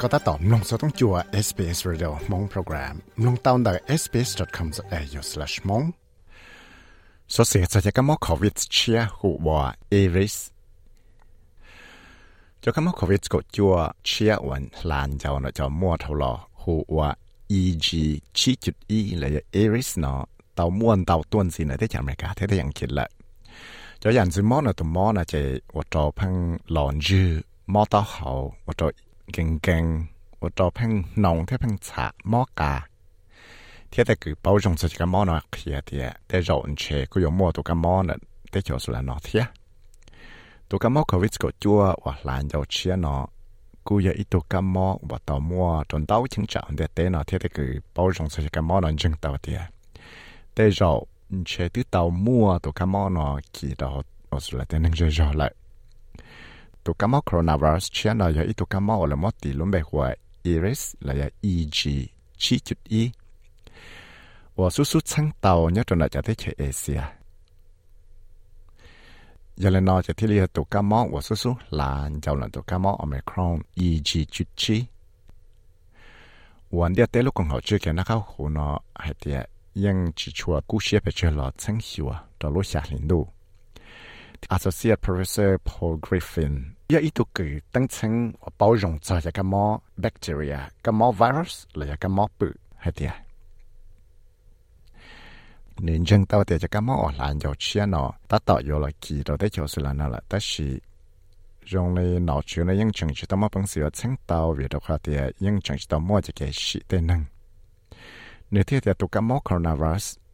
ก็ตัดต่อมลงสต้องจัว SBS Radio มงโปรแกรมลงตาวน์ได้ sbs.com.au/mong สเสียจะก็มอโควิดเชียหัวเอริสจะก็มอโควิดก็จัวเชียวันลานเจ้าเนาะจะมัวเท่าลอหัว EG ชี้จุด E เลยเอริสเนาะเตาม้วนเตาต้วนสินะที่จากอเมริกาที่ได้ยังคิดละจะอย่างสิมอนะตัวมอนะจะว่าจอพังหลอนจื้อมอต่อเขาว่าจอ 劲劲，我做拼农啲拼茶摩架，贴得佢保重自己嘅摩呢贴啲，啲人车佢用摩到嘅摩呢，啲就是嚟攞贴。到嘅摩佢 wit 个做话烂就车呢，佢有一度嘅摩话到摩尽到清场啲啲呢，贴得佢保重自己嘅摩呢正到啲，啲人车啲到摩到嘅摩呢，记到我是嚟啲能做咗嚟。ตัวก ตัวกามอโครนาไวรัสเชียนายาอีตัวกามอละมอติลุมเบหัว iris ละยา eg ชี้จุด e ว่าสุสุชังเตาเนี่ยตัวน่าจะที่เอเชียยาเลนอจะที่เรียตัวกามอว่าสุสุลานเจ้าหลังตัวกามอโอเมครอน eg จุดชีวันเดียเตลูกของเขาชื่อแกนะครับหูนอไอเดียยังจิชัวกู้เชียไปเจอหลอดชังหิวตัวลูกชาลินดู Associate Professor Paul Griffin 一呢度佢等稱包容就係個麼 bacteria 個麼 virus 嚟個麼病係啲啊。年正到底就個麼我難就吃呢，達到有了幾多的就是了了，但是用嚟腦住呢應證知道麼本事有青到為的話的應證知道麼這個是的能。你睇睇到個麼 coronavirus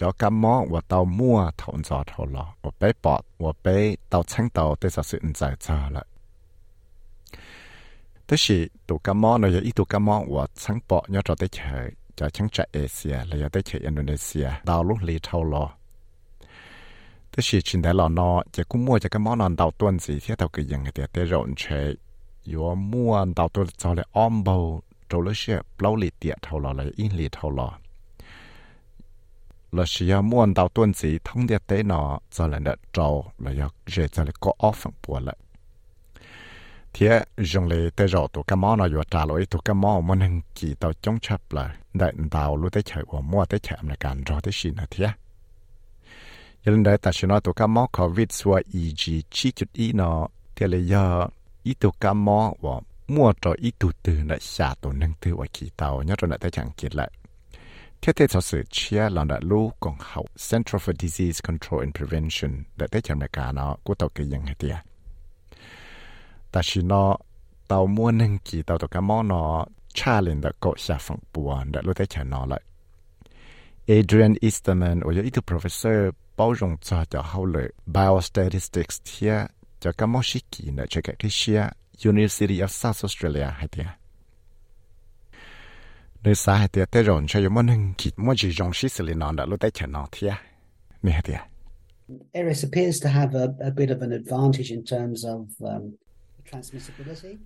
叫感冒，我到莫头扎头了，我被抱，我被到青岛，多少是不在扎了。都是到感冒了，要一到感冒，我生病要到得去，要请假一下，来要得去印度尼西亚，到鹿里头了。都是现在老孬，一感冒一感冒，我生病要到肚子一天到个痒个的的揉搓，要摸到肚子上来按摩，做了些不流利点头了来硬点头了。Là chỉ 要 muốn đào tuân gì thông điệp tế nó cho là nợ trâu là ya dễ cho là có offer bùa lại. Thế dùng lấy tế rõ tụ cái món nó vừa trả lỗi tụ cái món muốn hình chỉ tàu chống chấp là đại đào lúc tế chạy của mua tế chạy là càng rõ tế xin là thế giờ lên đây ta sẽ nói tụ cái món covid xua EG chỉ chút ý nó. Thế là do ý tụ cái món và mua cho ý tụ từ là xả tụ nâng từ và kỳ tàu, nhớ rồi lại tế chẳng kiệt lại thế thế cho sự chia lòng đã lưu còn hậu Center for Disease Control and Prevention đã tế chẳng mẹ cả nó của tàu kỳ dân hệ tìa. Tại vì nó tàu mua nâng kỳ tàu tàu cá mó nó cha lên đã có xa phẳng bùa đã lưu tế chẳng nó lại. Adrian Easterman, ở dưới ít professor bao rộng cho cho hậu lợi biostatistics thia cho cá mó sĩ kỳ đã chơi cái kia University of South Australia hệ tìa nơi xã hệ tiệt tế rộn cho những món kịch mua chỉ dùng xí xử lý nón đã lúc tế chở nọ thia nè hệ tiệt Eris appears to have a, a bit of an advantage in terms of um,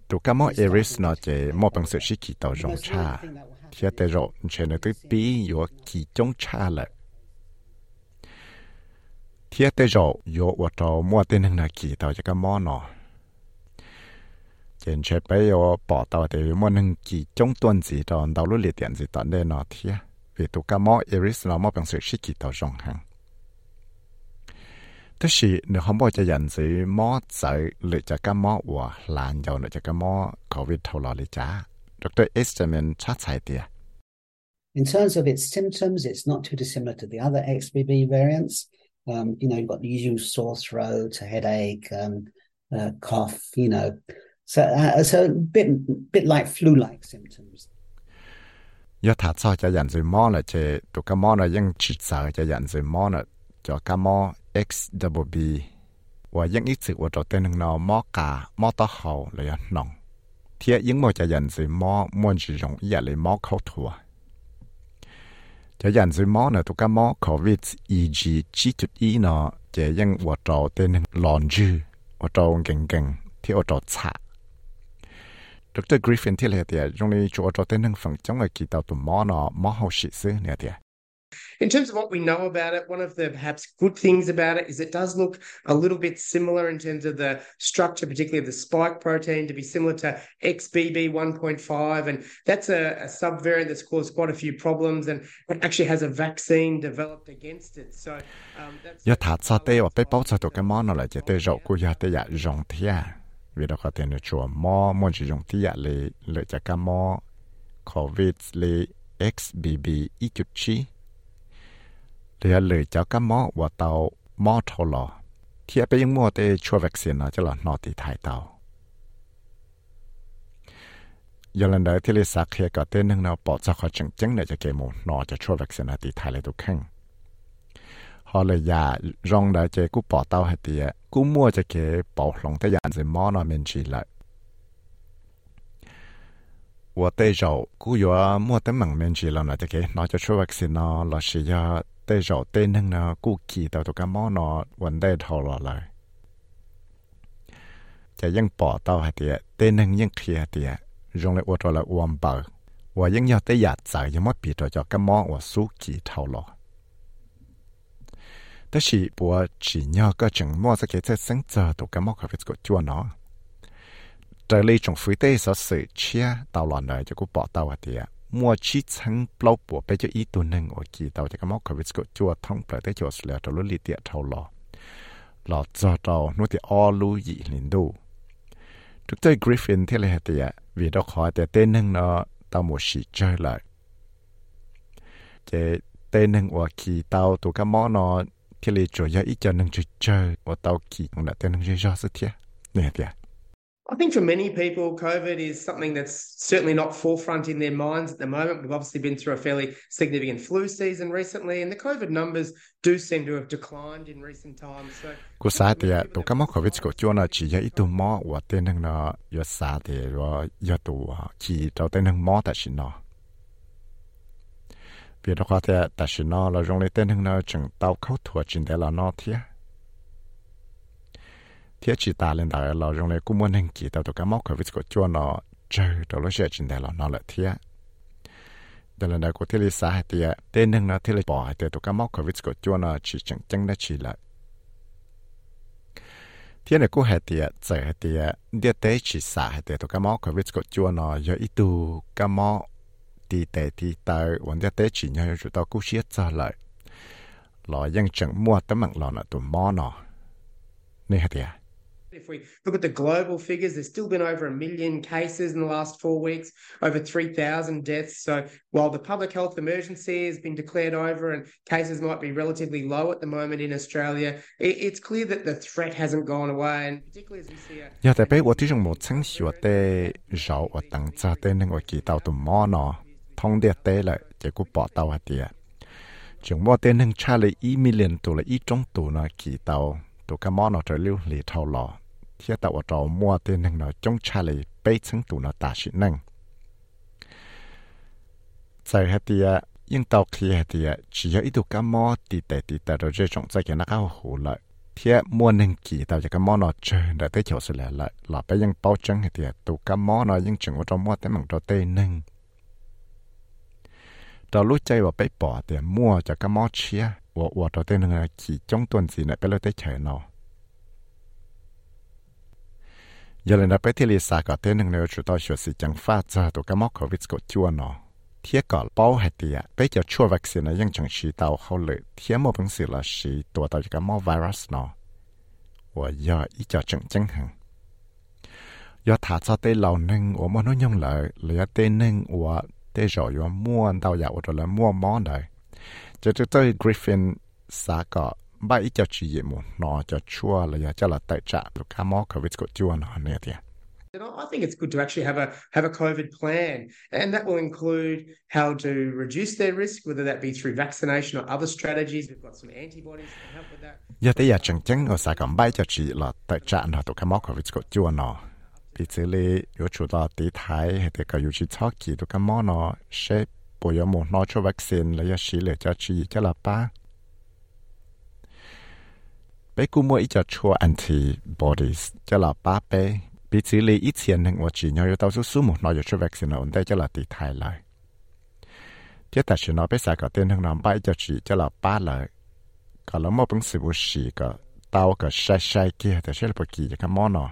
tụ cá mò Eris nó chỉ mua bằng sự xí kỳ tàu dùng cha thia tế rộn cho nó tới bí yếu kỳ chống cha lại thia tế rộn yếu ở trò mua tên hình là kỳ tàu cho cá mò nó trên chế bây giờ bỏ tàu thì muốn hưng chỉ trong tuần gì đó đầu lúc liệt điện gì tận đây nó thì vì tụ cá mỏ iris nó mỏ bằng sự sĩ kỳ tàu rong hàng tức là nếu không bao giờ nhận gì mỏ chạy lựa cho cá mỏ và làm giàu lựa cho cá mỏ covid thâu lò lựa trả Dr. Esterman chắc chạy tiệt In terms of its symptoms, it's not too dissimilar to the other XBB variants. Um, you know, you've got the usual sore throat, a headache, um, uh, cough, you know, So, uh, so bit bit like flu-like symptoms. Yo thả cho cho dành rồi mò là chế tụ cá mò là ยัง chỉ sợ cho dành rồi mò là cho cá mò x double b. Và ยัง ít sự của trò tên hằng nó mò cả mò to hậu là nòng. Thiệt những mò cho dành rồi mò muốn chỉ dùng giờ lấy mò khâu thua. Cho dành rồi mò là tụ cá mò covid eg chỉ chút ý nó chế ยัง của trò tên lòn dư của trò geng geng, thì ở trò chạc In terms of what we know about it, one of the perhaps good things about it is it does look a little bit similar in terms of the structure, particularly of the spike protein, to be similar to XBB1.5. And that's a, a subvariant that's caused quite a few problems and actually has a vaccine developed against it. So, um, that's. vì đó có thể nó chùa mò muốn chỉ dùng tí dạ lì lợi cho ca mò covid lì xbb ít chút chi thì lợi cho ca mò và tàu mò thâu lò thì bây giờ mua tê chùa vaccine nó cho là nó thì thải tàu giờ lần đầu thì lì sạc kia có tên nâng nào bỏ ra khỏi chứng chứng để cho kê mù nó cho chùa vaccine nó thì thải lại tụ khăn họ lời dạ rong đã chế cú bỏ tàu hay tiệt cũng mua cho cái bảo lòng tới dàn gì mò nó mình chỉ lại. Và tây rau cú yo mua tới mảng mình chỉ là nó cho cái nó cho số vaccine nó là sử dụng tây rau tây nâng nó cú kỳ tao tụi cái mò nó vấn đề thầu là lại. จะยังปอเต้าหาเตียเต้นึงยังเคลียเตียรงเลยอวดละอวมเบอว่ายังยอเตยาดสายยังมดปีต่อจอก็มองว่าสู้กี่เท่าหรอ đó là bùa chỉ nhau có chừng mua sẽ cái thế sinh giờ tụ cá mò có việc của chua nó trở lại trong phía tây sở sự chia tàu lọ này cho cô bỏ tàu hạt tiệt มัวชีชังปลอบปัวไปจะอีตัวหนึ่งโอเคเราจะก็มอกวิสกจัวท่องเปล่าได้จัวสแล้วตัวลุลิเตียเท่าหลอหลอจอเรานู่นที่ออลูยีลินดูทุกใจกริฟฟินที่เลยเตียวีดอกขอแต่เต้นหนึ่งเนาะตาหมดสีเจอเลยเจเต้นหนึ่งว่าขี่เตาตัวก็มอเนาะ cái I think for many people, COVID is something that's certainly not forefront in their minds at the moment. We've obviously been through a fairly significant flu season recently, and the COVID numbers do seem to have declined in recent times. So, cô sa thì tổ cá mắc COVID của chúa là chỉ dạy tụ mò và tên năng nó, yo sa thì rồi yo tụ chỉ tàu tên năng mò tại xin nó. Vì nó có thể ta xin nó là dùng lấy tên hưng nó chừng tao khâu thua chính để là nó thiệt thiết chỉ ta lên đại là dùng này cũng muốn hưng kỳ tao tụi cái móc cái vít của chua nó chơi đó là sẽ chính để là nó là thiết đó là đại của thiết lý xã thì tên hưng nó thiết lý bỏ thì tụi cái móc cái vít của chua nó chỉ chẳng chẳng đã chỉ lại thiết này cũng hệ thì giờ thì địa tế chỉ xã thì tụi cái móc cái vít của chua nó giờ ít tu cái móc thì tệ thì tờ vẫn ra tới chỉ nhau rồi tao cũng xiết ra lại lò dân chẳng mua tấm mạng lo nọ tụi mò nọ nên hả à If we look at the global figures, there's still been over a million cases in the last four weeks, over 3,000 deaths. So while the public health emergency has been declared over and cases might be relatively low at the moment in Australia, it's clear that the threat hasn't gone away. And particularly as we see a... Yeah, the big what is more things you are there, Zhao or Tang Zate, and what get. 通的得了，结果报道啊的，就冇的能差了一 million 多了一种多呢记到，都个冇呢这六里头了。thiết tạo trò mua tên năng nó trong cha lì bê chân tụ nó ta sĩ năng. Tại hạt tìa, nhưng tàu khi hạt tìa, chỉ có ít cá mò tì tệ tì tệ rồi rơi trọng cái nó cao hủ lại. Thiết mua năng kỳ tàu cho cá mò nó chơi đã tới chỗ sự lẻ lại, là bé nhưng bao chân hạt tìa, tụ cá mò nó nhưng chừng có trong mua tên bằng trò เรารู้ใจว่าไปปอแต่มั่วจากกรมอเชียว่าวดเราเต้นเงาขี่จ้องตัวสีเนี่ยไปเลยได้เฉยเนาะอย่าเลยนะไปที่ลีซาก็เต้นหนึ่งเร็วชุดต่อชวดสีจังฟ้าจ้ตัวกรมอโควิดก็จั่วเนาะเทียก่อนป้าให้เตียไปจะชั่ววัคซีนยังจังชีเตาเขาเลยเทียมอเป็นสีละสีตัวต่อจากกมอกไวรัสเนาะว่าย่ออีจอจังจังหังอย่าถ้าจะเต้นเหล่าหนึ่งโอ้มโน้อยยังเลยเหลือเต้นหนึ่งว่า bé cú mua ít cho chua antibodies cho là ba bé bị xử lý ít tiền hơn 我只要有到处数目那就出 vaccine 了，但就là tỷ thái lại ที่แต่ฉันเอาไปใส่ก็เต้นทั้งน้ำใบจะจีจะเราป้าเลยก็แล้วมาเป็นสิบุสีก็เตาก็ใช้ใช้เกี่ยแต่ใช้ปกีจะก็มอเนาะที่อยากแต่ละห้อมั่วจะยัน 比这里有主到地台，还得个有去操起都干嘛呢？是不要么拿出 vaccine 来要洗了，就去一家了吧。被估摸一家出 antibodies，叫了八倍。比这里以前呢，我只要有到处数目，拿出 vaccine 来，我带叫了地台来。这但是呢，被啥个电灯呢？把一家只叫了八来，搞了么本事不是个，到个晒晒的，但是不记得干嘛呢？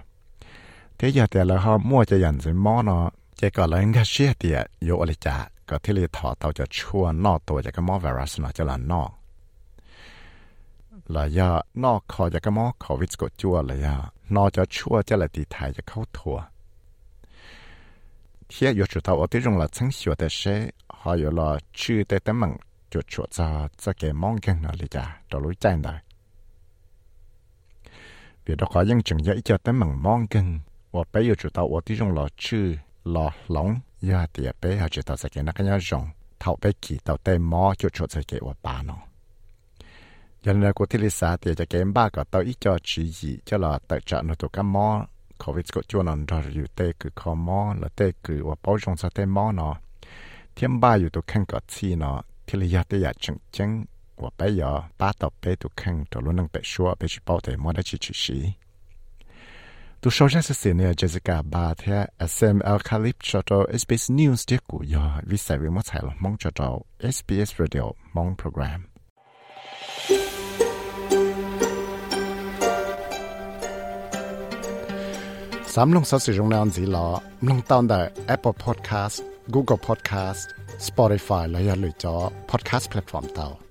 thế giờ thì là họ mua cho dành rồi mò nó chỉ có là người xe thì yếu ở chả. Có thể là thọ tàu cho chua nọ tổ cho cái mò virus nó cho là nọ là giờ nọ khỏi cho cái mò covid của chua là giờ nọ cho chua cho là thì thải cho khâu thua. Thế yếu chủ tàu ở tiếng là chẳng hiểu để xe họ yếu là chưa để tấm mạng cho chua cho cho cái mong gần nó là chả đó lối chạy rồi vì đó có những trường dạy cho tấm mạng mong gần 我不要知道我的用老去老龙，也也不要知道这个那个要用，头被记到对毛就出这个我爸呢。人类古体里啥的，这个爸个到一家之一，叫了得着那多个毛，可谓这个就能到有对个靠毛，了对个我包容这对毛呢。天爸有都看个气呢，体里也得也正经，我不要把到被都看到了能被说被去包对毛的去去谁。Du schaust es sene Jessica Barth her SM Al Khalib Chato SBS News dir ku ja vi sai vi mo chai lo mong chato SBS Radio mong program. Sam long sa si jong nan zi lo long tawn da Apple Podcast, Google Podcast, Spotify la ya lu jo podcast platform tao.